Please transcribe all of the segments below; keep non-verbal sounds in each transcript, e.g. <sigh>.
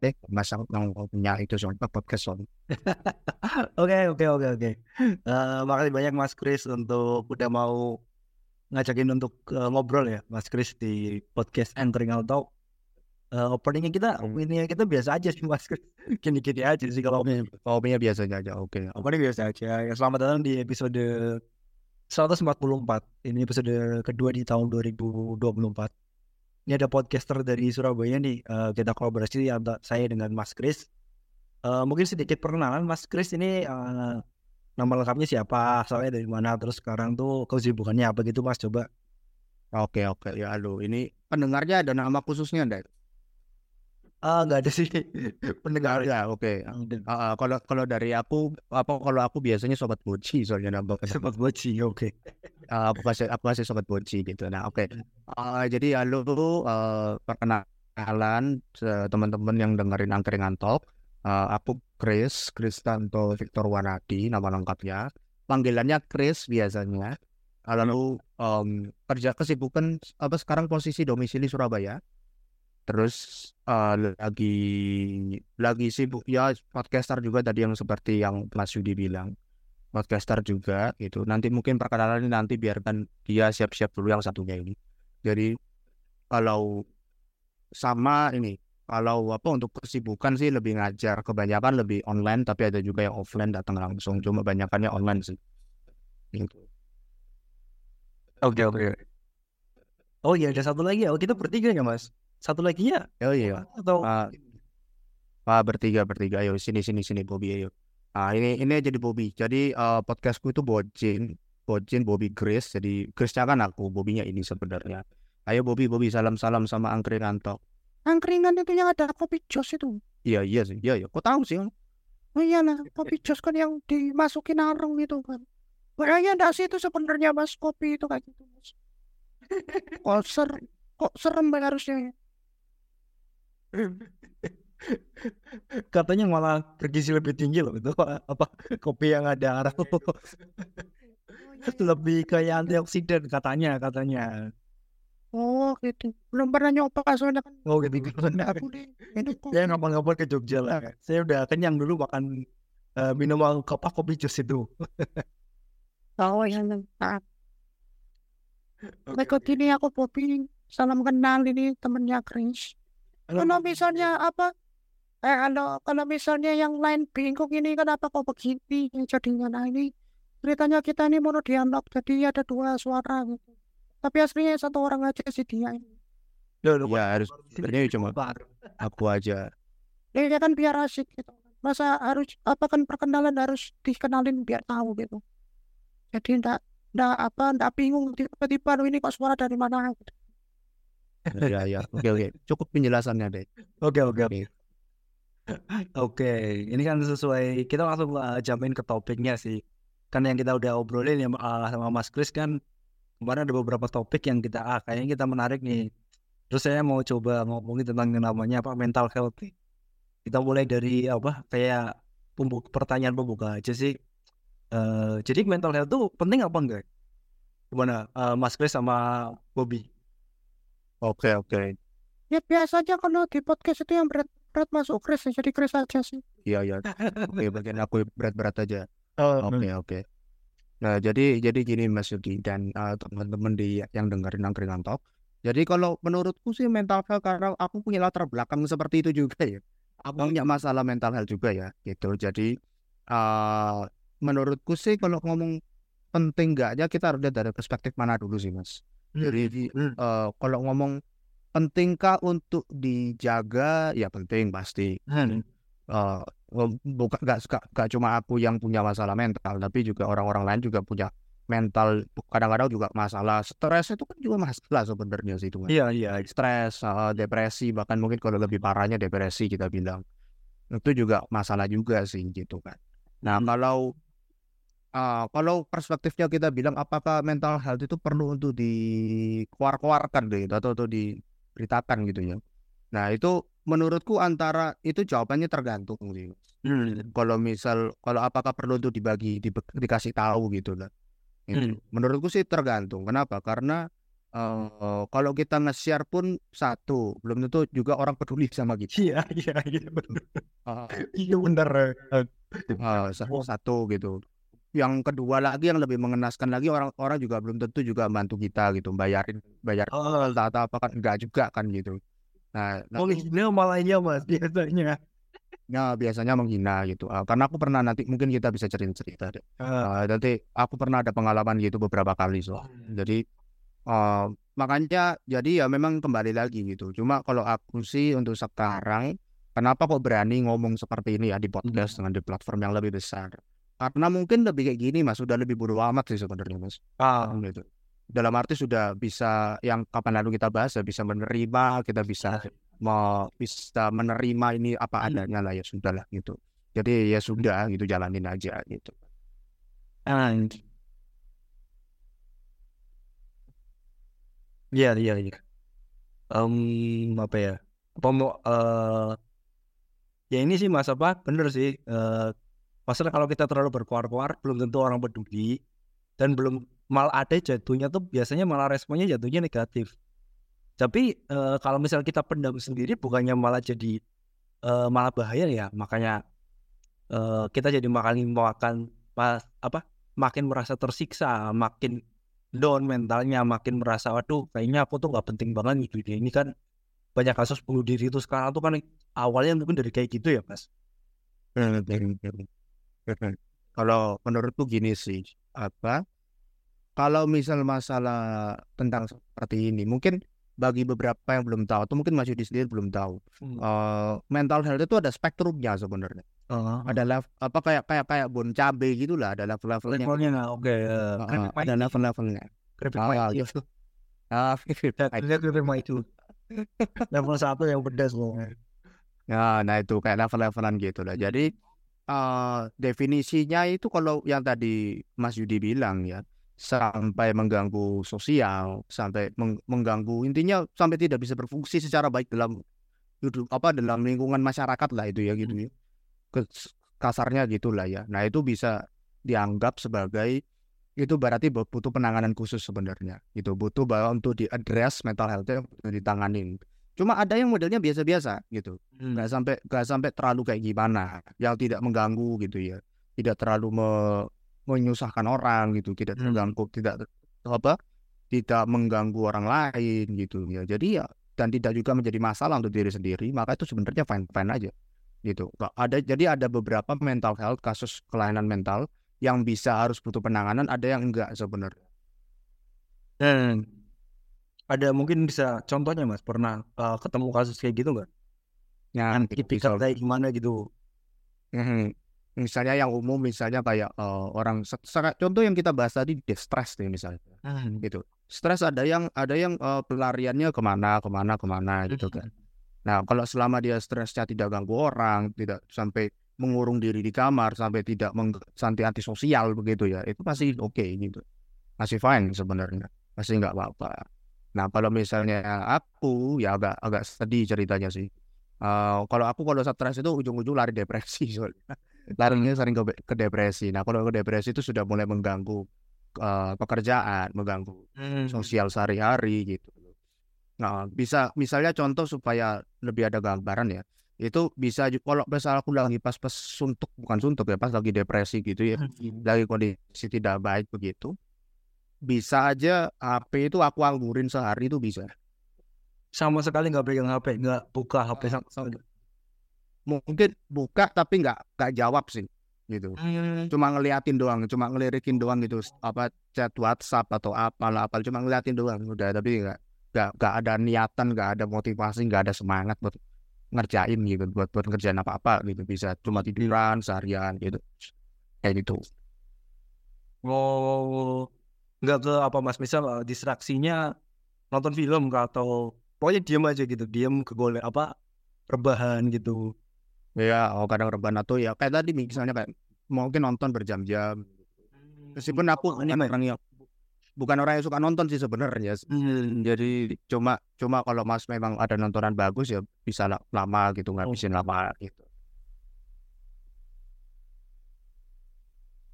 deh Mas yang punya itu soal podcast soal. <laughs> Oke oke oke oke. Eh, makasih banyak Mas Kris untuk udah mau ngajakin untuk uh, ngobrol ya Mas Kris di podcast Entering Out Talk. Uh, openingnya kita, openingnya kita biasa aja sih <laughs> Mas Kris. Gini-gini aja sih kalau Openingnya biasa aja, oke. Okay. Opening biasa aja. Ya, selamat datang di episode 144. Ini episode kedua di tahun 2024. Ini ada podcaster dari Surabaya nih. Uh, kita kolaborasi antara saya dengan Mas Kris. Uh, mungkin sedikit perkenalan Mas Kris ini uh, nama lengkapnya siapa, asalnya dari mana, terus sekarang tuh kesibukannya apa gitu Mas coba. Oke oke ya aduh ini pendengarnya ada nama khususnya enggak? Ah nggak ada sih <laughs> pendengar ya oke. Okay. Uh, kalau kalau dari aku apa kalau aku biasanya sobat boci soalnya nama <laughs> sobat boci oke. Okay. Uh, aku kasih aku kasih sobat boci gitu. Nah oke. Okay. Uh, jadi halo uh, perkenalan teman-teman yang dengerin angkringan talk. Uh, aku Chris, Kristanto Victor Wanadi nama lengkapnya. Panggilannya Chris biasanya. Lalu um, kerja kesibukan apa sekarang posisi domisili Surabaya. Terus uh, lagi lagi sibuk ya podcaster juga tadi yang seperti yang Mas Yudi bilang. Podcaster juga gitu. Nanti mungkin perkenalan ini nanti biarkan dia siap-siap dulu yang satunya ini. Jadi kalau sama ini kalau apa untuk kesibukan sih lebih ngajar kebanyakan lebih online tapi ada juga yang offline datang langsung cuma banyakannya online sih gitu oke okay, oke okay. oh iya ada satu lagi ya oh kita bertiga ya mas satu lagi ya oh iya atau uh, uh, bertiga bertiga ayo sini sini sini Bobby ayo ah ini ini jadi Bobby jadi uh, podcastku itu Bocin Bocin Bobby Grace jadi Grace-nya kan aku Bobby-nya ini sebenarnya ayo Bobby Bobby salam salam sama Angkring Antok angkringan itu yang ada kopi jos itu. Iya iya sih, iya iya. Kok tahu sih? Oh iya lah, kopi jos kan yang dimasukin arung itu kan. Kayaknya enggak sih itu sebenarnya mas kopi itu kayak gitu mas. <laughs> Kok ser, kok serem banget harusnya. <laughs> Katanya malah bergizi lebih tinggi loh itu apa kopi yang ada arang. Oh, iya, iya. lebih kayak antioksidan katanya katanya. Oh gitu. Belum pernah nyoba soalnya kan. Oh gitu. Aku deh. Saya ngapal-ngapal ke Jogja lah. Saya udah kenyang dulu makan uh, minuman kopi kopi jus itu. <laughs> oh ya lengkap. Berikut ini aku Bobby. Salam kenal ini temennya Chris. Kalau misalnya apa? Eh kalau kalau misalnya yang lain bingung ini kenapa kok begini jadinya? Nah ini ceritanya kita ini mau dialog jadi ada dua suara gitu. Tapi aslinya satu orang aja sih dia ini. Loh, ya harus sebenarnya cuma aku aja. Ya kan biar asik gitu. Masa harus apa kan perkenalan harus dikenalin biar tahu gitu. Jadi ndak ndak apa ndak bingung tiba-tiba ini kok suara dari mana? gitu. Ya ya oke oke. Cukup penjelasannya deh oke oke oke. oke. Ini kan sesuai kita langsung uh, jamin ke topiknya sih. Kan yang kita udah obrolin ya uh, sama Mas Kris kan kemarin ada beberapa topik yang kita ah kayaknya kita menarik nih. Terus saya mau coba ngomongin tentang yang namanya apa mental health nih. kita mulai dari apa kayak pembuk pertanyaan pembuka aja sih. Uh, jadi mental health itu penting apa enggak? Gimana? Uh, Mas Chris sama Bobby oke okay, oke okay. ya biasa aja kalau di podcast itu yang berat berat masuk Chris jadi Chris aja sih iya iya oke <laughs> bagian aku berat berat aja oh, oke okay, oke okay. Nah, jadi jadi gini Mas Yuki dan uh, teman-teman di yang dengerin angkringan talk. Jadi kalau menurutku sih mental health karena aku punya latar belakang seperti itu juga ya. Aku punya masalah mental health juga ya, gitu. Jadi uh, menurutku sih kalau ngomong penting enggaknya kita harus lihat dari perspektif mana dulu sih Mas. Jadi hmm. uh, kalau ngomong pentingkah untuk dijaga? Ya penting pasti. Hmm. Uh, bukan gak, gak, gak cuma aku yang punya masalah mental tapi juga orang-orang lain juga punya mental kadang-kadang juga masalah. Stres itu kan juga masalah sebenarnya sih itu kan iya iya. Stres uh, depresi bahkan mungkin kalau lebih parahnya depresi kita bilang. Itu juga masalah juga sih gitu kan. Nah kalau uh, kalau perspektifnya kita bilang apakah mental health itu perlu untuk dikeluar-keluarkan gitu atau untuk diberitakan gitu ya nah itu menurutku antara itu jawabannya tergantung sih. Hmm. Kalau misal kalau apakah perlu itu dibagi di, dikasih tahu gitu lah. Itu. Hmm. Menurutku sih tergantung. Kenapa? Karena eh, kalau kita nge-share pun satu, belum tentu juga orang peduli sama kita. Iya, iya, iya benar. Ah, Iya benar. ah, sa- satu gitu. Yang kedua lagi yang lebih mengenaskan lagi orang-orang juga belum tentu juga bantu kita gitu, bayarin bayar Oh, atau apa kan enggak juga kan gitu. Nah, nah, menghina malah iya mas biasanya. ya biasanya menghina gitu. Ah, karena aku pernah nanti mungkin kita bisa cerita-cerita deh. Ah, Ah, nanti aku pernah ada pengalaman gitu beberapa kali so. Jadi eh, makanya jadi ya memang kembali lagi gitu. Cuma kalau aku sih untuk sekarang kenapa kok berani ngomong seperti ini ya di podcast dengan di platform yang lebih besar? Karena mungkin lebih kayak gini Mas, sudah lebih bodo amat sih sebenarnya Mas. ah, Gitu. Dalam arti sudah bisa yang kapan lalu kita bahas ya bisa menerima, kita bisa mau bisa menerima ini apa adanya lah ya sudah lah gitu. Jadi ya sudah gitu jalanin aja gitu. ah. Iya, iya, iya. Em, apa ya? Apa mau eh ya ini sih mas apa? Bener sih. Eh masalah kalau kita terlalu berkuar-kuar belum tentu orang peduli dan belum malah ada jatuhnya tuh biasanya malah responnya jatuhnya negatif. Tapi eh, kalau misal kita pendam sendiri bukannya malah jadi eh, malah bahaya ya. Makanya eh, kita jadi makan pas apa? Makin merasa tersiksa, makin down mentalnya, makin merasa waduh kayaknya aku tuh nggak penting banget gitu dia. Ini kan banyak kasus bunuh diri itu sekarang tuh kan awalnya mungkin dari kayak gitu ya mas. <laughs> Kalau menurutku gini sih, apa? Kalau misal masalah tentang seperti ini, mungkin bagi beberapa yang belum tahu, atau mungkin Mas Yudi sendiri belum tahu, eh, mental health itu ada spektrumnya sebenarnya. Oh, Ada level apa kayak kayak kayak bon cabe gitulah, ada level-levelnya. levelnya nggak oke. eh, Ah, keripik ada Mikey, level-levelnya. keripik Ah, gitu. Ah, Levelnya. Level satu yang pedas loh. Nah, nah itu kayak level-levelan gitu lah. Jadi eh definisinya itu kalau yang tadi Mas Yudi bilang ya, sampai mengganggu sosial, sampai meng- mengganggu intinya sampai tidak bisa berfungsi secara baik dalam hidup apa dalam lingkungan masyarakat lah itu ya gitu ya. Kasarnya gitulah ya. Nah, itu bisa dianggap sebagai itu berarti bu- butuh penanganan khusus sebenarnya. Itu butuh bahwa untuk diadres mental health yang ditanganin. Cuma ada yang modelnya biasa-biasa gitu. Hmm. nggak sampai nggak sampai terlalu kayak gimana yang tidak mengganggu gitu ya. Tidak terlalu me- menyusahkan orang gitu tidak Hmm. terganggu tidak apa tidak mengganggu orang lain gitu ya. Jadi ya dan tidak juga menjadi masalah untuk diri sendiri maka itu sebenarnya fine fine aja gitu. Nggak ada jadi ada beberapa mental health kasus kelainan mental yang bisa harus butuh penanganan ada yang enggak sebenarnya. Dan ada mungkin bisa contohnya mas pernah eh, ketemu kasus kayak gitu nggak? ya tipikal kayak gimana gitu? Mhm. Misalnya yang umum, misalnya kayak eh, orang se- contoh yang kita bahas tadi distress nih misalnya, Hmm. gitu. Stres ada yang ada yang eh, pelariannya ke mana, ke mana, ke mana gitu kan. Nah kalau selama dia stresnya tidak ganggu orang, tidak sampai mengurung diri di kamar, sampai tidak sampai antisosial begitu ya, itu masih oke gitu, masih fine sebenarnya, masih nggak apa-apa. Nah kalau misalnya aku ya agak agak sedih ceritanya sih. Eh, kalau aku kalau stres itu ujung-ujung lari depresi <laughs> soalnya. larinya sering ke, ke depresi. Nah, kalau ke depresi itu sudah mulai mengganggu eh, pekerjaan, mengganggu Hmm. sosial sehari-hari gitu. Nah, bisa misalnya contoh supaya lebih ada gambaran ya. Itu bisa kalau misal aku lagi pas-pas suntuk, bukan suntuk ya, pas lagi depresi gitu ya, Hmm. lagi kondisi tidak baik begitu. Bisa aja HP itu aku anggurin sehari itu bisa. Sama sekali nggak pegang HP, nggak buka HP sama sekali. Mungkin buka tapi nggak nggak jawab sih gitu. Hmm. cuma ngeliatin doang, cuma ngelirikin doang gitu, apa chat WhatsApp atau apalah apa, cuma ngeliatin doang udah, tapi nggak nggak nggak ada niatan, nggak ada motivasi, nggak ada semangat buat ngerjain gitu, buat buat ngerjain apa-apa gitu, bisa cuma tiduran seharian gitu, kayak gitu. Oh, nggak ke apa mas? Misal eh, distraksinya nonton film atau pokoknya diam aja gitu, diam ke golek apa rebahan gitu. Ya, oh kadang rebahan atau ya kayak tadi misalnya kayak mungkin nonton berjam-jam. Meskipun aku bukan orang yang bukan orang yang suka nonton sih sebenarnya. Hmm. Jadi cuma cuma kalau Mas memang ada nontonan bagus ya bisa la- lama gitu ngabisin lama gitu.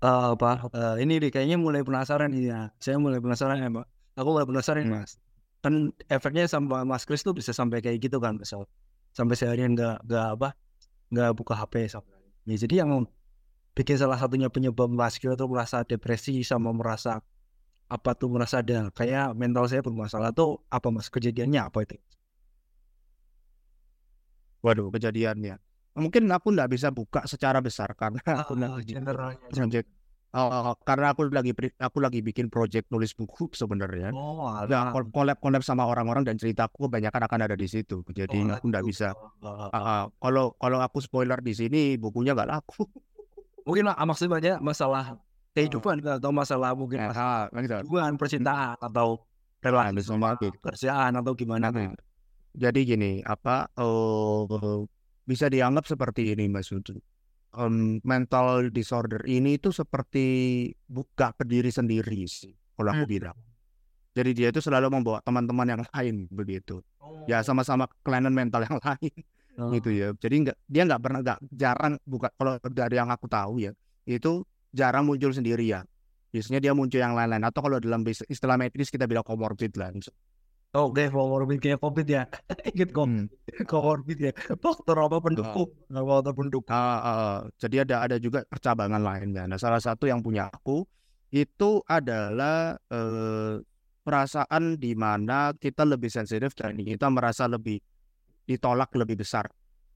Apa? eh, ini deh kayaknya mulai penasaran nih ya. Saya mulai penasaran ya, Pak. Aku mulai penasaran mas. kan efeknya sama Mas Kris tuh bisa sampai kayak gitu kan misal sampai seharian nggak nggak apa nggak buka HP sampai ya jadi yang bikin salah satunya penyebab Mas Kris tuh merasa depresi sama merasa apa tuh merasa ada kayak mental saya bermasalah tuh apa mas kejadiannya apa itu Waduh, kejadiannya. Mungkin aku nggak bisa buka secara besar karena aku Ah, generalnya Oh, karena aku lagi aku lagi bikin project nulis buku sebenarnya. oh Ya, alah. collab collab sama orang-orang dan ceritaku kebanyakan akan ada di situ. Jadi Oh, aku nggak aduh. bisa. Ah, Ah, ah, kalau kalau aku spoiler di sini bukunya nggak laku. mungkin lah maksudnya banyak masalah kehidupan kan, atau masalah mungkin masalah ah, gitu. hubungan percintaan atau Nah, relasi sama banget. kerjaan atau gimana Nah, jadi gini, apa eh, bisa dianggap seperti ini Mas Udu. Em, mental disorder ini itu seperti buka berdiri sendiri sih, kalau aku Hmm. bilang. Jadi dia itu selalu membawa teman-teman yang lain begitu. Ya sama-sama kelainan mental yang <laughs> lain Oh. gitu ya. Jadi nggak dia nggak pernah nggak jarang buka kalau dari yang aku tahu ya itu jarang muncul sendirian. Biasanya dia muncul yang lain-lain atau kalau dalam istilah medis kita bilang comorbid lah. Oh, oke, comorbid kayak COVID ya. <laughs> Ingat kok, Hmm. <laughs> comorbid ya. Faktor apa pendukung? Nggak faktor pendukung. Ah, ah. jadi ada ada juga percabangan lainnya. Nah, salah satu yang punya aku itu adalah eh, perasaan di mana kita lebih sensitif dan kita merasa lebih ditolak lebih besar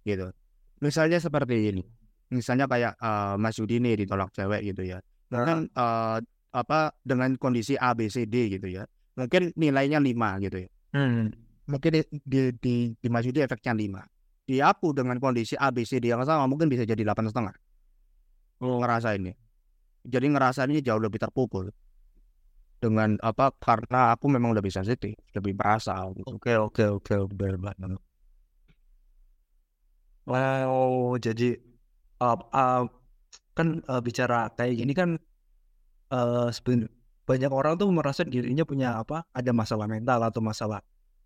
gitu. Misalnya seperti ini. Misalnya kayak eh, Mas Yudi nih ditolak cewek gitu ya. Mungkin eh, apa dengan kondisi A B C D gitu ya. Mungkin nilainya 5 gitu ya. Hmm. Mungkin di di di, di Mas Yudi efeknya 5. Di aku dengan kondisi A B C D yang sama mungkin bisa jadi delapan setengah. Ngerasainnya. Jadi ngerasainnya jauh lebih terpukul. Dengan apa karena aku memang lebih sensitif, lebih merasa gitu. Oke, oke, oke, benar banget. Wow, jadi uh, uh, kan uh, bicara kayak gini kan uh, seben- banyak orang tuh merasa dirinya punya apa ada masalah mental atau masalah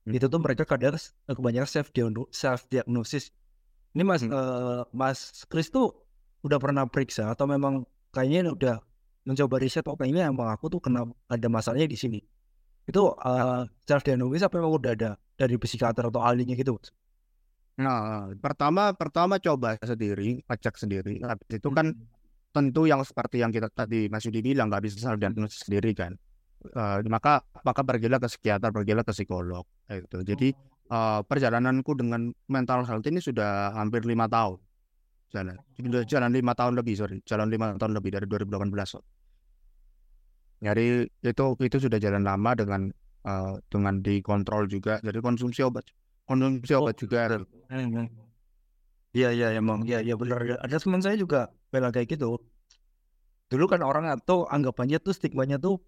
Hmm. itu tuh mereka kadang s- kebanyakan self self diagnosis. Ini Mas Hmm. uh, Mas Kris tuh udah pernah periksa atau memang kayaknya udah mencoba riset oh kayaknya emang aku tuh kena ada masalahnya di sini. Itu uh, self diagnosis apa memang udah ada dari psikiater atau ahlinya gitu? Mas? Nah, pertama pertama coba sendiri, ngecek sendiri. Habis itu kan Hmm. Tentu yang seperti yang kita tadi Mas Yudi bilang nggak bisa self diagnosis sendiri kan. Eh, maka maka pergilah ke psikiater, pergilah ke psikolog. Itu. Jadi eh, perjalananku dengan mental health ini sudah hampir lima tahun jalan. Sudah jalan lima tahun lebih, sorry, jalan lima tahun lebih dari 2018. Jadi itu itu sudah jalan lama dengan eh, dengan dikontrol juga. Jadi konsumsi obat, konsumsi obat juga. Iya iya emang iya iya benar ada teman saya juga bela kayak gitu. Dulu kan orang atau anggapannya tuh stigmanya tuh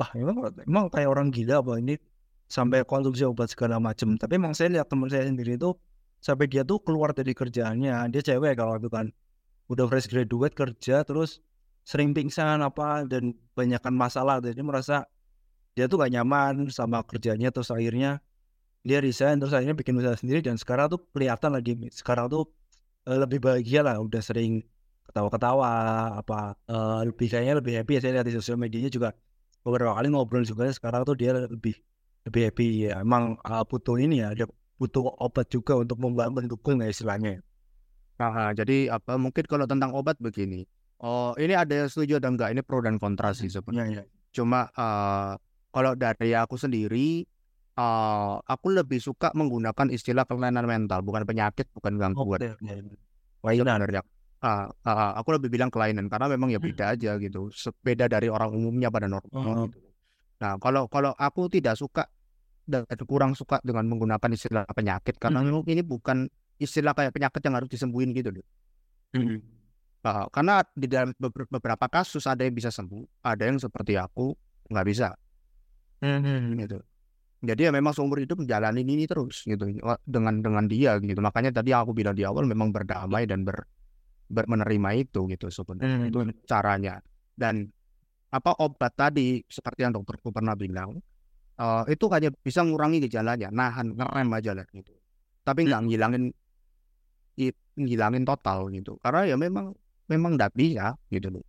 wah emang emang kayak orang gila apa ini? Sampai konsumsi obat segala macem. Tapi emang saya lihat teman saya sendiri itu sampai dia tuh keluar dari kerjaannya. Dia cewek kalau itu kan. Udah fresh graduate kerja terus sering pingsan apa dan banyakkan masalah. Jadi merasa dia tuh gak nyaman sama kerjanya. Terus akhirnya dia resign terus akhirnya bikin usaha sendiri. Dan sekarang tuh kelihatan lagi sekarang tuh lebih bahagia lah udah sering ketawa-ketawa apa eh, lebih kayaknya lebih happy ya saya lihat di sosial medianya juga beberapa kali ngobrol juga sekarang tuh dia lebih lebih happy ya emang eh, butuh ini ya ada butuh obat juga untuk membantu mendukung ya istilahnya Nah, jadi apa mungkin kalau tentang obat begini. Oh, ini ada yang setuju dan enggak ini pro dan kontra sih sebenarnya. ya, ya. Cuma eh, kalau dari aku sendiri eh, aku lebih suka menggunakan istilah kelainan mental, bukan penyakit, bukan gangguan. Oke, oke. Wainan. Sebenarnya. Ah, ah, aku lebih bilang kelainan karena memang ya beda aja gitu. Beda dari orang umumnya pada normal Oh. gitu. Nah, kalau kalau aku tidak suka dan kurang suka dengan menggunakan istilah penyakit karena Hmm. ini bukan istilah kayak penyakit yang harus disembuhin gitu loh. Hmm. Ah, karena di dalam beber- beberapa kasus ada yang bisa sembuh, ada yang seperti aku nggak bisa Hmm. gitu. Jadi ya memang seumur hidup menjalani ini terus gitu dengan dengan dia gitu. Makanya tadi aku bilang di awal memang berdamai dan ber, ber- menerima itu gitu sebenarnya Hmm. itu caranya. Dan apa obat tadi seperti yang dokterku pernah bilang eh, itu hanya bisa ngurangi gejalanya, nahan ngerem aja lah gitu. Tapi nggak ngilangin ngilangin total gitu. Karena ya memang memang nggak bisa gitu loh.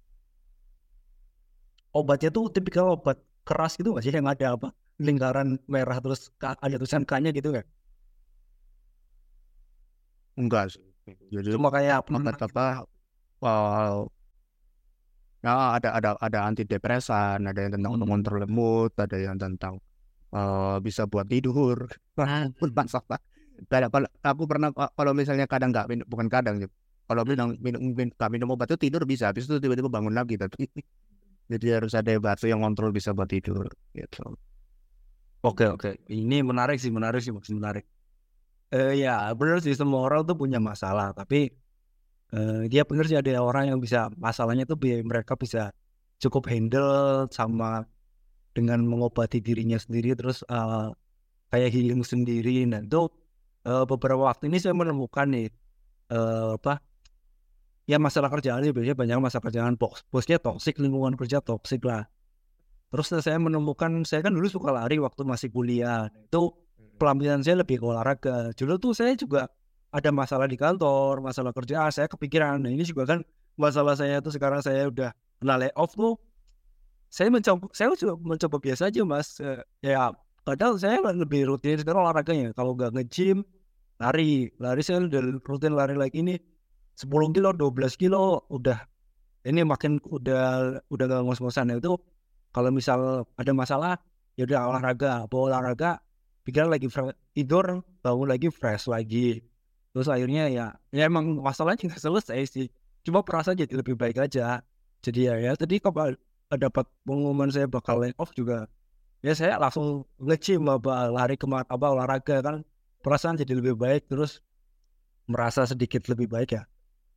Obatnya tuh tipikal obat keras gitu nggak sih yang ada apa? Lingkaran merah terus ada tulisan K-nya gitu nggak? enggak sih. Jadi Cuma kayak apa? wow ya ada ada ada antidepresan ada yang tentang Hmm. mengontrol mood ada yang tentang eh, bisa buat tidur. Pun masalah kalau aku pernah kalau misalnya kadang nggak minum bukan kadang ya kalau minum minum minum, minum obat itu tidur bisa habis itu tiba-tiba bangun lagi tapi <laughs> jadi harus ada batu yang kontrol bisa buat tidur gitu Oke oke, ini menarik sih, menarik sih, maksud menarik. Eh ya benar sih semua orang tuh punya masalah, tapi eh, dia benar sih ada orang yang bisa masalahnya tuh bi- mereka bisa cukup handle sama dengan mengobati dirinya sendiri, terus eh, kayak healing sendiri. Nah itu eh, beberapa waktu ini saya menemukan nih eh, apa ya masalah kerjaan ini biasanya banyak masalah kerjaan bos bosnya toksik lingkungan kerja toksik lah terus saya menemukan saya kan dulu suka lari waktu masih kuliah. Itu pelampiasan saya lebih ke olahraga. Dulu tuh saya juga ada masalah di kantor masalah kerjaan saya kepikiran. Nah ini juga kan masalah saya tuh sekarang saya udah kena layoff tuh. Saya mencoba saya juga mencoba biasa aja mas. Ya kadang saya lebih rutin sekarang olahraganya. Kalau nggak nge-gym lari. Lari saya udah rutin lari lagi ini 10 kilo 12 kilo udah. Ini makin udah udah gak ngos-ngosan. Itu kalau misal ada masalah ya udah olahraga. Bawa olahraga pikiran lagi tidur bangun lagi fresh lagi. Terus akhirnya ya ya emang masalahnya nggak <laughs> selesai sih. Cuma perasaan jadi lebih baik aja. Jadi ya ya tadi kalau dapat pengumuman saya bakal lay off juga. Ya saya langsung nge-gym apa lari ke mana apa olahraga kan. Perasaan jadi lebih baik terus merasa sedikit lebih baik ya.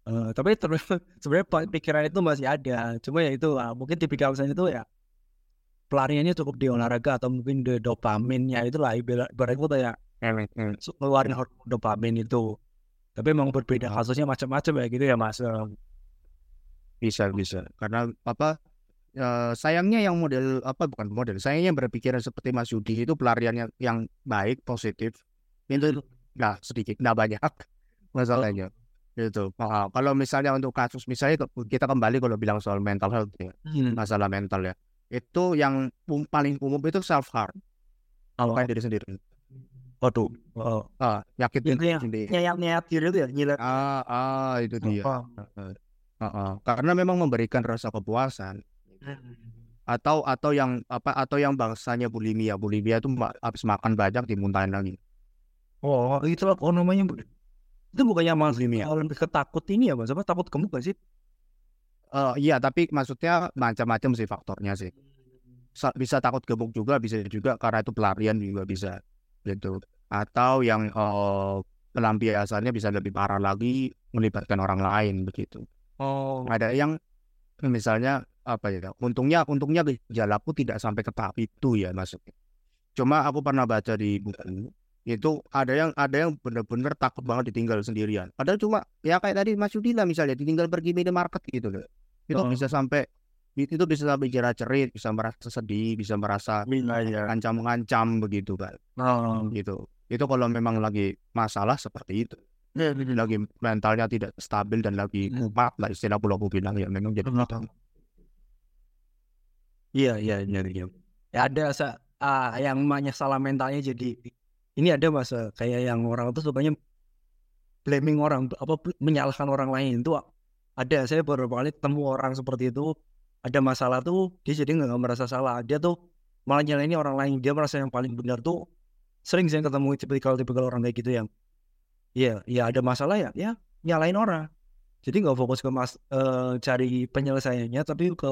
Eh, tapi terus <laughs> sebenarnya pikiran itu masih ada. Cuma ya itu ah, mungkin tipikal saya itu ya pelariannya cukup di olahraga atau mungkin di dopaminnya itu lah ibarat itu kayak su- ngeluarin hormon dopamin itu. Tapi emang berbeda kasusnya macam-macam ya gitu ya mas. Bisa bisa. Karena apa eh, sayangnya yang model apa bukan model sayangnya berpikiran seperti Mas Yudi itu pelariannya yang baik positif itu nggak sedikit nggak banyak <laughs> masalahnya. Itu Ah, kalau misalnya untuk kasus misalnya kita kembali kalau bilang soal mental health ya hmm. masalah mental ya itu yang paling umum itu self harm Kalau- melukai diri sendiri. Waduh oh. ah diri yang- sendiri. nyayat nyayat diri itu ya nyilat ah ah itu dia. Oh. Ah, ah. karena memang memberikan rasa kepuasan. Atau atau yang apa atau yang bangsanya bulimia. Bulimia itu habis makan banyak dimuntahin lagi. Oh itu apa oh, namanya itu bukannya mas Bulimia. kalau lebih ketakut ini ya mas apa takut gemuk gak sih Eh, iya tapi maksudnya macam-macam sih faktornya sih. Sa- bisa takut gemuk juga bisa juga karena itu pelarian juga bisa gitu. Atau yang eh, pelampiasannya bisa lebih parah lagi melibatkan orang lain begitu. Oh. Ada yang misalnya apa ya untungnya untungnya gejalaku tidak sampai ke tahap itu ya maksudnya. Cuma aku pernah baca di buku itu ada yang ada yang benar-benar takut banget ditinggal sendirian. Padahal cuma ya kayak tadi Mas Yudi lah misalnya ditinggal pergi minimarket gitu loh itu Oh. bisa sampai itu bisa sampai jerat cerit bisa merasa sedih bisa merasa ya ancam mengancam begitu kan oh. Gitu. Itu kalau memang lagi masalah seperti itu. Lagi mentalnya tidak stabil dan lagi kumat lah istilah pulau aku bilang ya memang jadi gitu. Iya, iya, iya, iya. Ya ada sa ah, yang salah mentalnya jadi ini ada masa kayak yang orang tuh sukanya blaming orang apa menyalahkan orang lain itu ada saya beberapa kali ketemu orang seperti itu ada masalah tuh dia jadi nggak merasa salah dia tuh malah nyalain orang lain dia merasa yang paling benar tuh sering saya ketemu tipikal-tipikal orang kayak gitu yang ya ya ada masalah ya ya nyalain orang jadi nggak fokus ke mas eh, cari penyelesaiannya tapi ke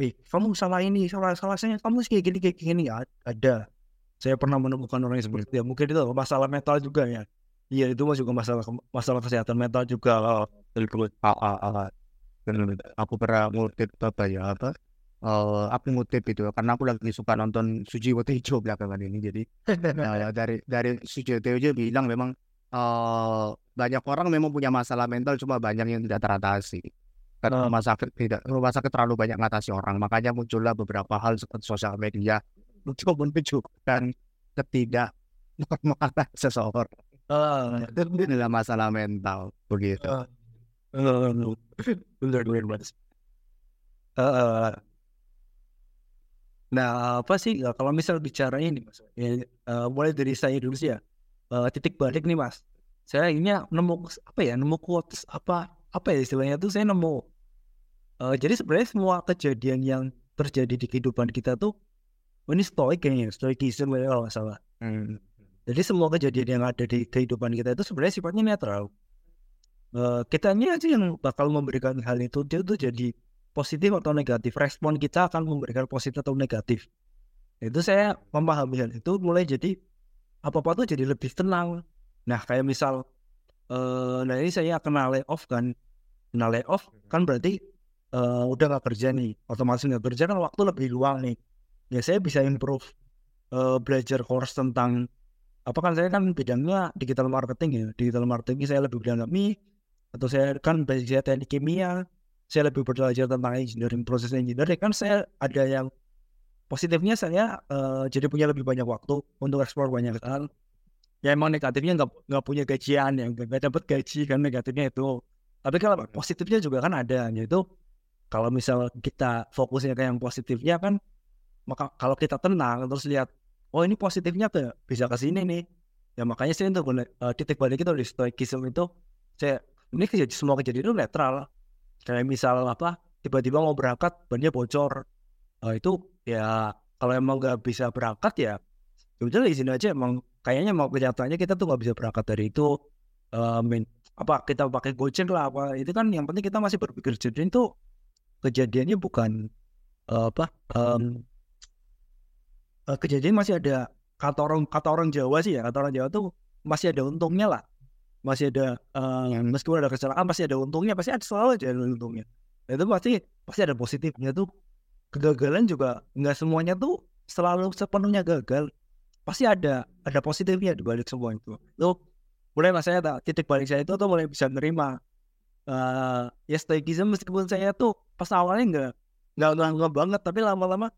Wih, kamu salah ini, salah salah saya, kamu kayak gini kayak gini ya ada. Saya pernah menemukan orang yang seperti itu. Ya, mungkin itu masalah mental juga ya. Iya itu ke masalah masalah kesehatan mental juga. Oh, betul. Ah, ah, ah. Aku pernah ngutip apa ya apa Eh, aku ngutip itu karena aku lagi suka nonton Sujiwo Tejo belakangan ini jadi Nah, <laughs> ya, dari dari Sujiwo Tejo bilang memang eh banyak orang memang punya masalah mental cuma banyak yang tidak teratasi karena rumah sakit tidak rumah sakit terlalu banyak ngatasi orang makanya muncullah beberapa hal seperti sosial media untuk menunjukkan ketidak <laughs> normalitas seseorang Ah, dalam masalah mental begitu Ah. Mas. Nah, apa sih ya, kalau misal bicara ini Mas, ya, eh, mulai dari saya dulu sih ya. eh, titik balik nih Mas. Saya akhirnya nemu apa ya, nemu quotes apa apa ya istilahnya tuh saya nemu. eh, jadi sebenarnya semua kejadian yang terjadi di kehidupan kita tuh oh, ini stoik kayaknya, stoikism ya kalau nggak salah. Hmm. Jadi semua kejadian yang ada di kehidupan kita itu sebenarnya sifatnya netral. Eh, kita ini aja yang bakal memberikan hal itu dia tuh jadi positif atau negatif. Respon kita akan memberikan positif atau negatif. Itu saya memahami hal itu mulai jadi apa-apa tuh jadi lebih tenang. Nah kayak misal, eh nah ini saya kena layoff kan, kena layoff kan berarti eh, udah nggak kerja nih, otomatis nggak kerja kan waktu lebih luang nih. Ya saya bisa improve eh, belajar course tentang apa kan saya kan bidangnya digital marketing ya, digital marketing saya lebih mendalami atau saya kan belajar saya teknik kimia, saya lebih belajar tentang engineering proses engineering. Kan saya ada yang positifnya saya eh, jadi punya lebih banyak waktu untuk eksplor banyak hal. Ya emang negatifnya nggak nggak punya gajian ya nggak dapat gaji kan negatifnya itu. Tapi kalau positifnya juga kan ada yaitu kalau misal kita fokusnya ke yang positifnya kan maka kalau kita tenang terus lihat oh ini positifnya tuh bisa ke sini nih. Ya makanya saya untuk eh, titik balik itu di stoikism itu saya ini kejadian semua kejadian itu netral. Kayak misal apa tiba-tiba mau berangkat bannya bocor. Eh, itu ya kalau emang nggak bisa berangkat ya ya udah izin aja emang. Kayaknya mau kenyataannya kita tuh nggak bisa berangkat dari itu eh, min- apa kita pakai gojek lah apa. Itu kan yang penting kita masih berpikir jernih itu kejadiannya bukan eh, apa em, eh, kejadian masih ada. Kata orang kata orang Jawa sih ya kata orang Jawa tuh masih ada untungnya lah masih ada eh, meskipun ada kecelakaan pasti ada untungnya pasti ada selalu aja ada untungnya. Nah, itu pasti pasti ada positifnya tuh. Kegagalan juga nggak semuanya tuh selalu sepenuhnya gagal. Pasti ada ada positifnya di balik semua itu. Tuh mulai mas saya tak titik balik saya itu tuh mulai bisa menerima eh ya stoikism meskipun saya tuh pas awalnya nggak nggak nggak banget tapi lama-lama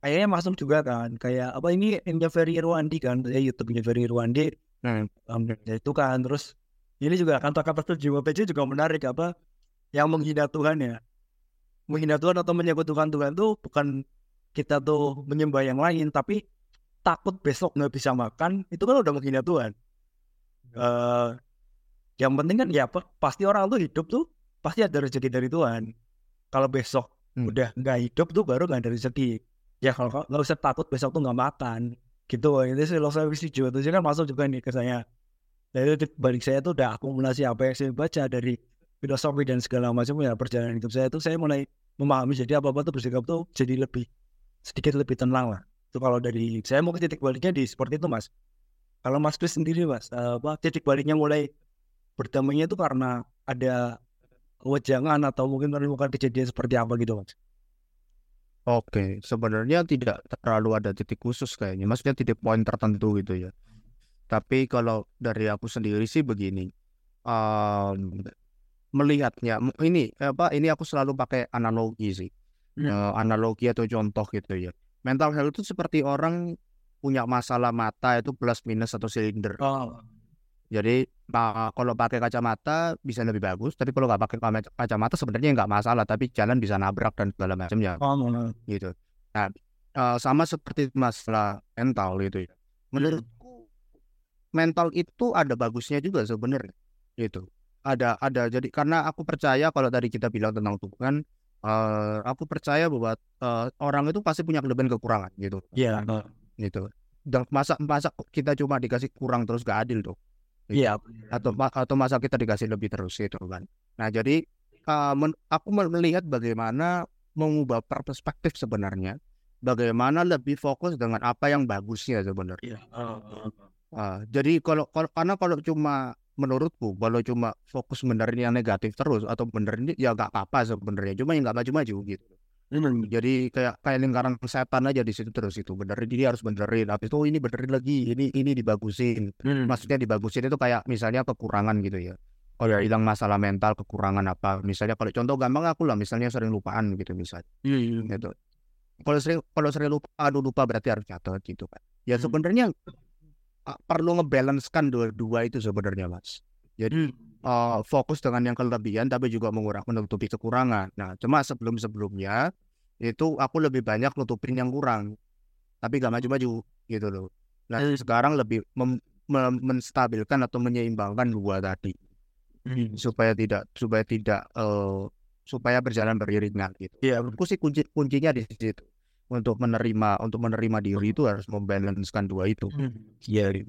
kayaknya masuk juga kan. Kayak apa ini Enya Ferry Irwandi kan ya YouTube-nya Ferry Irwandi. Hmm. um, itu kan. Terus ini juga kata-kata terjemah PJ juga menarik apa yang menghina Tuhan ya. Menghina Tuhan atau menyekutukan Tuhan tuh bukan kita tuh menyembah yang lain tapi takut besok nggak bisa makan itu kan udah menghina Tuhan. Eh yang penting kan ya apa pasti orang tuh hidup tuh pasti ada rezeki dari Tuhan. Kalau besok Hmm. udah nggak hidup tuh baru nggak ada rezeki. Ya kalau nggak usah takut besok tuh nggak makan. Gitu itu filosofi juga itu kan masuk juga nih ke saya dari balik saya tuh udah akumulasi apa yang saya baca dari filosofi dan segala macam ya perjalanan hidup saya tuh saya mulai memahami jadi apa apa tuh bersikap tuh jadi lebih sedikit lebih tenang lah itu kalau dari saya mau ke titik baliknya di seperti itu mas kalau mas Chris sendiri mas eh, apa titik baliknya mulai berdamainya itu karena ada wejangan atau mungkin menemukan kejadian seperti apa gitu mas Oke, sebenarnya tidak terlalu ada titik khusus kayaknya. Maksudnya titik poin tertentu gitu ya. Tapi kalau dari aku sendiri sih begini, em, melihatnya ini apa? Ini aku selalu pakai analogi sih, Hmm. Eh, analogi atau contoh gitu ya. Mental health itu seperti orang punya masalah mata itu plus minus atau silinder. oh Jadi pa- kalau pakai kacamata bisa lebih bagus, tapi kalau nggak pakai kacamata sebenarnya nggak masalah, tapi jalan bisa nabrak dan segala macamnya oh, gitu. Nah, eh, sama seperti masalah mental gitu ya. Menurutku mental itu ada bagusnya juga sebenarnya. Gitu. Ada ada jadi karena aku percaya kalau tadi kita bilang tentang Tuhan, eh, aku percaya bahwa eh, orang itu pasti punya kelebihan kekurangan gitu. iya Gitu. Dan masa masa kita cuma dikasih kurang terus gak adil tuh. iya Atau ma- atau masa kita dikasih lebih terus gitu kan. Nah, jadi eh, men- aku mel- melihat bagaimana mengubah perspektif sebenarnya, bagaimana lebih fokus dengan apa yang bagusnya sebenarnya. iya oh, oh. Ah, jadi kalau, kalau karena kalau cuma menurutku kalau cuma fokus benerin yang negatif terus atau benerin ya nggak apa-apa sebenarnya, cuma yang nggak maju-maju gitu. Hmm. Jadi kayak kayak lingkaran setan aja di situ terus itu benerin dia harus benerin, habis itu oh, ini benerin lagi, ini ini dibagusin. Hmm. Maksudnya dibagusin itu kayak misalnya kekurangan gitu ya. Oh ya hilang masalah mental kekurangan apa misalnya kalau contoh gampang aku lah misalnya sering lupaan gitu misalnya Hmm. gitu kalau sering kalau sering lupa aduh lupa berarti harus catat gitu kan ya Hmm. sebenarnya perlu ngebalancekan dua-dua itu sebenarnya mas. Jadi Hmm. eh, fokus dengan yang kelebihan tapi juga mengurang menutupi kekurangan. Nah cuma sebelum sebelumnya itu aku lebih banyak nutupin yang kurang. Tapi gak maju-maju gitu loh. Nah Hmm. sekarang lebih mem- mem- menstabilkan atau menyeimbangkan dua tadi. Hmm. supaya tidak supaya tidak eh, supaya berjalan beriringan gitu. Iya, menurutku sih kunci kuncinya di situ untuk menerima untuk menerima diri itu harus membalancekan dua itu Iya.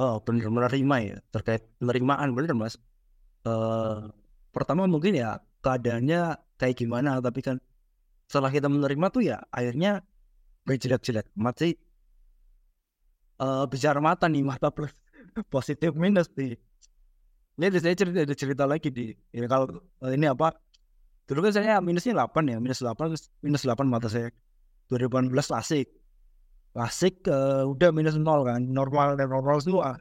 Oh, benar menerima ya terkait penerimaan bener mas. Eh pertama mungkin ya keadaannya kayak gimana, tapi kan setelah kita menerima tuh ya akhirnya gak jelek-jelek amat sih. Eh bicara mata nih mata plus <laughs> positif minus nih. Ini ada saya cerita ada cerita lagi di ya kalau eh, ini apa dulu kan saya minusnya 8 ya minus 8 minus 8 mata saya. 2018 klasik klasik eh, udah minus nol kan normal dan normal semua.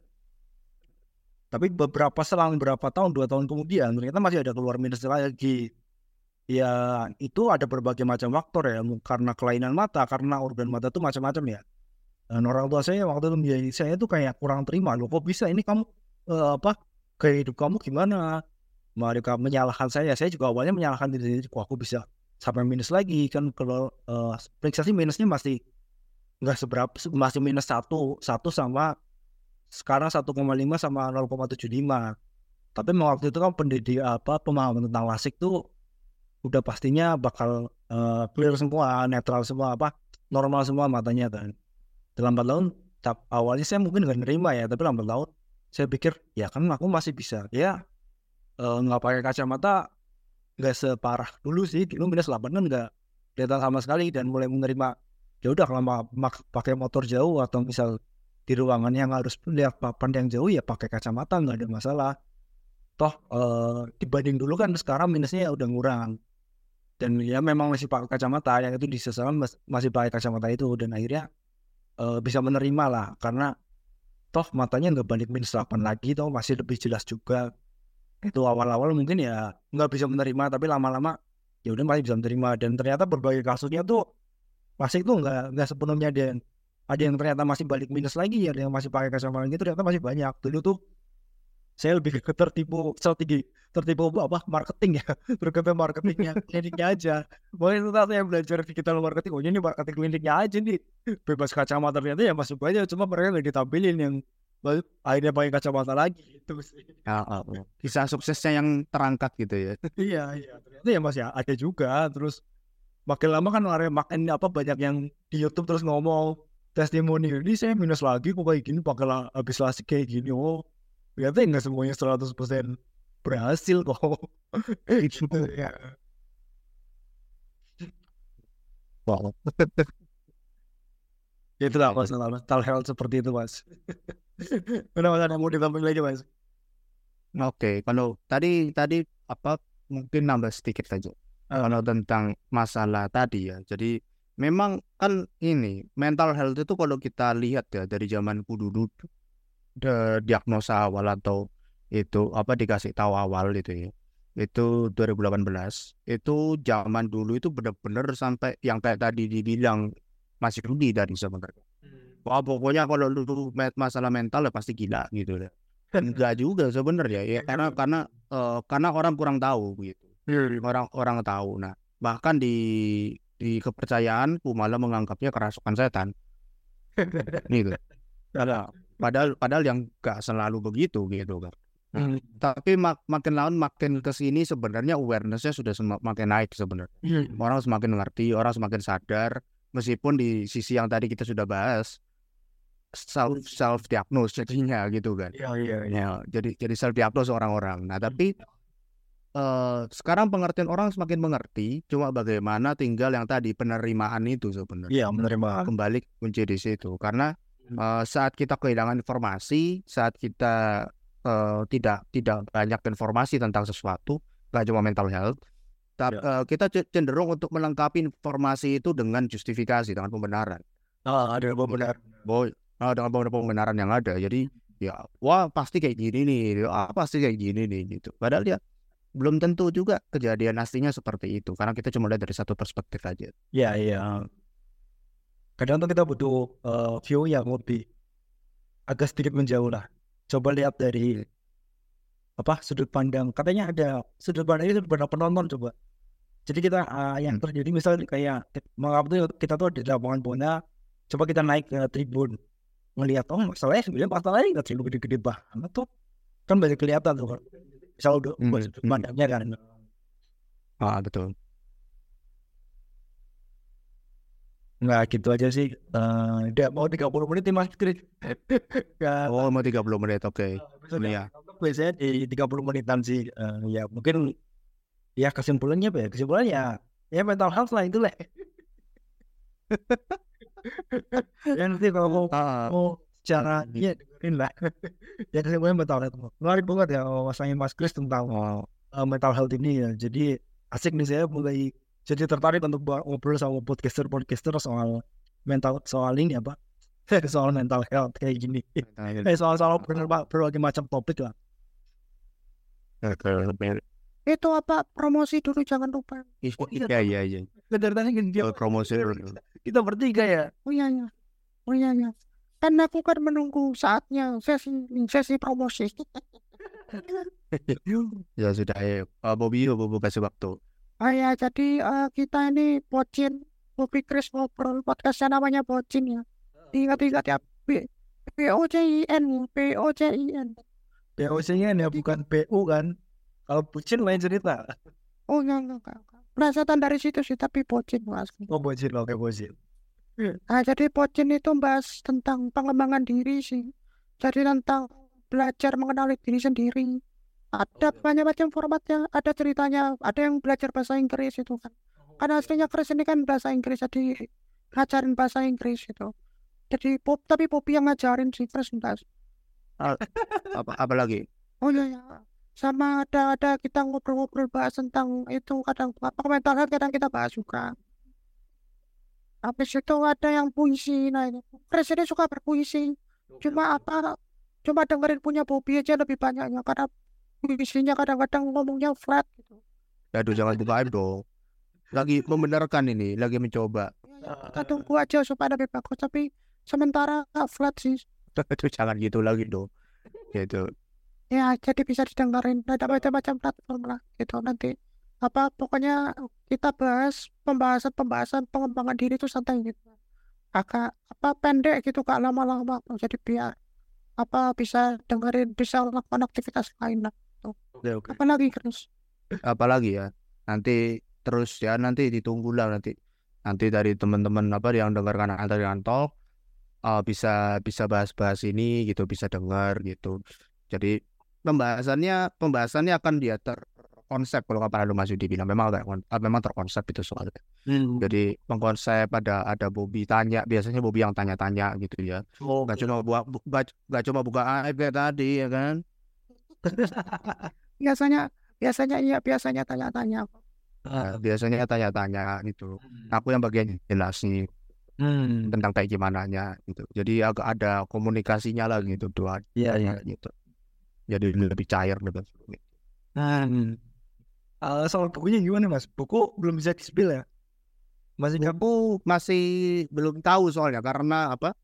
Tapi beberapa selang beberapa tahun dua tahun kemudian ternyata masih ada keluar minus lagi. Ya itu ada berbagai macam faktor ya karena kelainan mata karena organ mata itu macam-macam ya. Dan orang tua saya waktu itu saya tuh kayak kurang terima loh kok bisa ini kamu eh, apa gaya hidup kamu gimana mereka menyalahkan saya. Saya juga awalnya menyalahkan diri sendiri. Kok aku bisa sampai minus lagi? Kan kalau eh, periksa sih minusnya masih nggak seberapa masih minus satu satu sama sekarang 1,5 sama 0,75 tapi waktu itu kan pendidik apa pemahaman tentang lasik tuh udah pastinya bakal eh, clear semua netral semua apa normal semua matanya kan. Dalam 4 tahun awalnya saya mungkin nggak nerima ya tapi lambat tahun saya pikir ya kan aku masih bisa. Ya eh, nggak pakai kacamata nggak separah dulu sih. Dulu minus 8 kan nggak kelihatan sama sekali dan mulai menerima ya udah kalau pakai motor jauh atau misal di ruangan yang harus lihat papan yang jauh ya pakai kacamata nggak ada masalah. Toh eh, dibanding dulu kan sekarang minusnya udah ngurang. Dan ya memang masih pakai kacamata yang itu di seseorang mas- masih pakai kacamata itu dan akhirnya eh, bisa menerima lah. Karena toh matanya nggak banding minus 8 lagi toh masih lebih jelas juga itu awal-awal mungkin ya nggak bisa menerima tapi lama-lama ya udah masih bisa menerima. Dan ternyata berbagai kasusnya tuh masih itu nggak nggak sepenuhnya yang ada yang ternyata masih balik minus lagi ada yang masih pakai kacamata lagi ternyata masih banyak. Dulu tuh saya lebih ke tertipu strategi tertipu apa marketing ya. <laughs> Terkait marketingnya <laughs> kliniknya aja. Boleh itu saya belajar digital marketing oh ini marketing kliniknya aja nih. Bebas kacamata ternyata ya masuk aja cuma mereka nggak ditampilin yang baru akhirnya pakai kacamata lagi itu sih. Ya, oh, oh. kisah suksesnya yang terangkat gitu ya. Iya iya. Ternyata ya masih ada juga. Terus makin lama kan orang makin apa banyak yang di YouTube terus ngomong testimoni ini saya minus lagi kok kayak gini pakai habis lasik kayak gini. Oh ternyata nggak semuanya 100% berhasil kok. <laughs> Gitu ya. Wow. Ya, <laughs> itulah masalah mental health seperti itu mas <laughs> ada mau ditambahin lagi mas Oke, kalau tadi tadi apa mungkin nambah sedikit saja. Ah. Kalau tentang masalah tadi ya. Jadi memang kan ini mental health itu kalau kita lihat ya dari zamanku dulu de, diagnosa awal atau itu apa dikasih tahu awal itu ya. Itu 2018. Itu zaman dulu itu benar-benar sampai yang kayak tadi dibilang masih Rudi dari sebenarnya. Wah pokoknya kalau lu masalah mental ya pasti gila gitu deh. Enggak juga sebenarnya ya karena karena eh, karena orang kurang tahu gitu. Orang orang tahu. Nah, bahkan di di kepercayaanku malah menganggapnya kerasukan setan. Gitu. Padahal padahal, padahal yang gak selalu begitu gitu kan. Hmm. Tapi mak- makin lama makin ke sini sebenarnya awarenessnya sudah sem- makin naik sebenarnya. Orang semakin mengerti, orang semakin sadar meskipun di sisi yang tadi kita sudah bahas self self diagnose jadinya gitu kan. Iya iya iya. Ya, jadi jadi self diagnose orang-orang. Nah, tapi eh, sekarang pengertian orang semakin mengerti, cuma bagaimana tinggal yang tadi penerimaan itu sebenarnya. Iya menerima. Kembali kunci di situ karena eh, saat kita kehilangan informasi, saat kita eh, tidak tidak banyak informasi tentang sesuatu, nggak cuma mental health, tapi Ya. kita cenderung untuk melengkapi informasi itu dengan justifikasi, dengan pembenaran. Ah, ada benar. Boy, ah, dengan beberapa pembenaran yang ada. Jadi ya, wah pasti kayak gini nih, ah pasti kayak gini nih gitu. Padahal ya belum tentu juga kejadian aslinya seperti itu, karena kita cuma lihat dari satu perspektif aja. Iya iya. Kadang tuh kita butuh eh, view yang lebih agak sedikit menjauh lah. Coba lihat dari apa sudut pandang. Katanya ada sudut pandang sudut pandang penonton coba. Jadi kita uh, yang Hmm. terjadi misalnya kayak tuh kita tuh di lapangan bola, coba kita naik ke tribun melihat oh masalahnya sebenarnya masalahnya nggak terlalu gede-gede banget tuh kan banyak kelihatan tuh kan. Misal udah Hmm, buat pandangnya kan. Ah, betul. Nggak gitu aja sih. Eh udah mau 30 menit nih Mas Kris. <laughs> Oh, mau 30 menit. Oke. episode iya. biasanya di 30 menitan sih. Eh, ya mungkin ya kesimpulannya apa ya? Kesimpulannya ya ya mental health lah itu lah. <laughs> ya nanti kalau mau Ah, mau secara <laughs> ya dengerin lah. ya kesimpulannya mental health. Menarik banget ya masanya Mas Kris tentang uh, mental health ini ya. Jadi asik nih saya mulai jadi tertarik untuk ngobrol sama podcaster-podcaster soal mental soal ini apa <laughs> soal mental health kayak gini. Eh soal-soal ber- berbagai macam topik lah. Itu apa promosi dulu jangan lupa. Iya, iya, iya. Dari tadi kan dia Oh, promosi kita bertiga ya. Oh iya iya. Oh iya iya. Kan aku kan menunggu saatnya sesi sesi promosi. <laughs> Ya sudah, ayo. Uh, Bobby, Bobby kasih waktu. Ah ya, jadi eh, kita ini Bocin, Bobby Chris ngobrol podcastnya namanya Bocin ya. Ingat-ingat ya, B B O C I N ya, B O C I N. POC-nya ya bukan PU kan. Kalau bucin lain cerita. Oh enggak enggak enggak. Plesetan dari situ sih, tapi Bocin mas. Oh bucin oke bucin. Nah, jadi Bocin itu bahas tentang pengembangan diri sih. Jadi tentang belajar mengenali diri sendiri. Ada banyak macam formatnya, ada ceritanya, ada yang belajar bahasa Inggris itu kan. Karena aslinya Chris ini kan bahasa Inggris, jadi ngajarin bahasa Inggris itu. Jadi Bob, tapi Bobby yang ngajarin sih Chris enggak. Apa, apa lagi? Oh iya ya. Sama ada ada kita ngobrol-ngobrol bahas tentang itu kadang apa mental health kadang kita bahas juga. Habis itu ada yang puisi, nah ini. Ini suka berpuisi. Cuma apa? Cuma dengerin punya Bobby aja lebih banyaknya karena puisinya kadang-kadang ngomongnya flat gitu. Aduh, jangan buka aib dong. Lagi membenarkan ini, lagi mencoba. Kita tunggu aja supaya lebih bagus tapi sementara flat sih. <laughs> Aduh, jangan gitu lagi dong. Gitu. Ya jadi bisa didengerin ada macam-macam platform lah gitu nanti apa pokoknya kita bahas pembahasan-pembahasan pengembangan diri itu santai gitu agak apa pendek gitu gak lama-lama jadi biar apa bisa dengerin bisa melakukan aktivitas lain lah Oke oke. apalagi Chris Apalagi ya. Nanti terus ya nanti ditunggu lah nanti. Nanti dari teman-teman apa yang dengarkan antar talk uh, bisa bisa bahas-bahas ini gitu, bisa dengar gitu. Jadi pembahasannya pembahasannya akan dia terkonsep kalau kata lu Mas Yudi bilang memang kon- uh, memang terkonsep itu soalnya. Hmm. Jadi pengkonsep ada ada Bobby tanya, biasanya Bobby yang tanya-tanya gitu ya. Oh, Gak cuma buka bu- gak, gak cuma buka aib kayak tadi ya kan. <laughs> biasanya biasanya iya biasanya tanya-tanya Nah, biasanya tanya-tanya gitu. Aku yang bagian jelasin Hmm. tentang kayak gimana nya gitu. Jadi agak ada komunikasinya lah gitu dua Iya iya. gitu. Jadi lebih cair lebih Hmm. Eh, soal bukunya gimana mas? Buku belum bisa di spill ya? Masih? Buku masih belum tahu soalnya karena apa?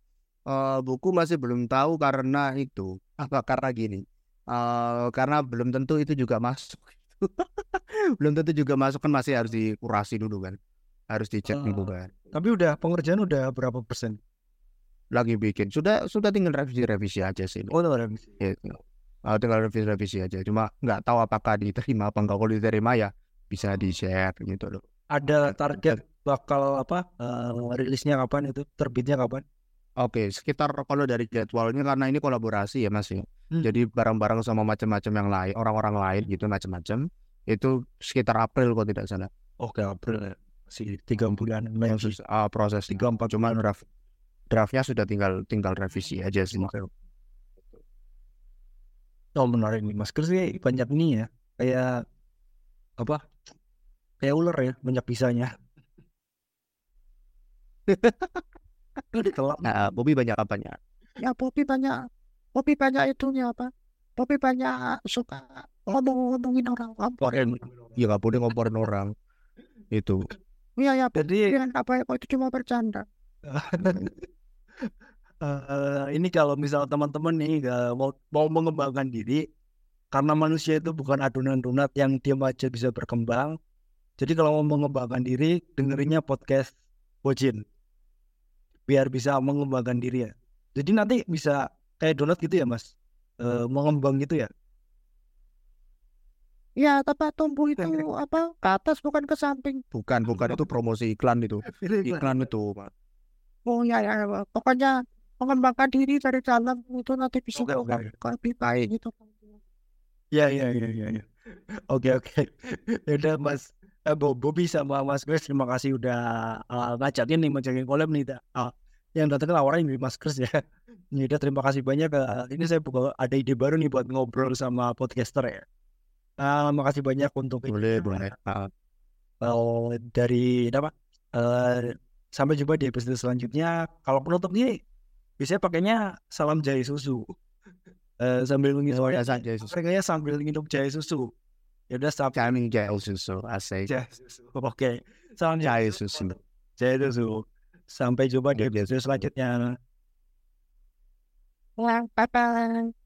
Eh, buku masih belum tahu karena itu apa karena gini. Eh, karena belum tentu itu juga masuk. <laughs> belum tentu juga masuk kan masih harus dikurasi dulu kan. Harus dicek dulu kan. Tapi udah pengerjaan udah berapa persen? Lagi bikin. Sudah sudah tinggal revisi-revisi aja sih. Oh udah revisi. Gitu. Ah, tinggal revisi-revisi aja. Cuma nggak tahu apakah diterima apa enggak. Kalau diterima ya bisa di-share gitu loh. Ada target bakal apa? eh, rilisnya kapan itu? Terbitnya kapan? Oke, sekitar kalau dari jadwalnya karena ini kolaborasi ya Mas ya. Hmm. Jadi bareng-bareng sama macam-macam yang lain, orang-orang lain gitu macam-macam. Itu sekitar April kalau tidak salah. Oke April ya. Masih tiga bulan Proses lagi. ah, proses Tiga empat cuma draft draftnya sudah tinggal tinggal revisi aja sih. Oke. Oh menarik nih Mas Kris sih banyak nih ya. Kayak apa? Kayak ular ya, banyak telat. Nah, Bobby banyak apanya? ya Bobby banyak Bobby banyak itunya apa Bobby banyak suka ngomong-ngomongin orang Keren. Ya nggak boleh ngomporin orang. Itu. iya ya Jadi apa ya kok itu cuma bercanda <laughs> eh, ini kalau misal teman-teman nih nggak mau mau mengembangkan diri karena manusia itu bukan adonan donat yang diam aja bisa berkembang Jadi kalau mau mengembangkan diri, dengerinnya podcast Bojin. Biar bisa mengembangkan diri ya. Jadi nanti bisa kayak donat gitu ya mas, e, mengembang gitu ya. Ya, tapi tumbuh itu apa ke atas bukan ke samping. Bukan, bukan itu promosi iklan itu. <laughs> Iklan itu, Pak. Oh ya, ya, pokoknya mengembangkan diri dari dalam itu nanti bisa Oke, oke. lebih baik gitu. Ya, ya, ya, ya, ya. Oke, oke. Ya udah Mas eh, Bo- Bobby sama Mas Chris terima kasih udah uh, ngajakin nih ngajakin collab nih. Ah, yang datang lawaran dari Mas Chris ya. Ya udah terima kasih banyak. eh, ini saya buka ada ide baru nih buat ngobrol sama podcaster ya. Ah, makasih banyak untuk Boleh, boleh. Ah, Eh, dari apa? Eh, sampai jumpa di episode selanjutnya. Kalau penutup nih, biasanya pakainya salam jahe susu. Eh, sambil minum biasa aja susu. Pakainya sambil minum jahe susu. Ya udah Kami jahe susu, asik. jahe susu. Oke, salam Jahe susu. jahe susu. Sampai jumpa di episode selanjutnya. Ya, bye-bye.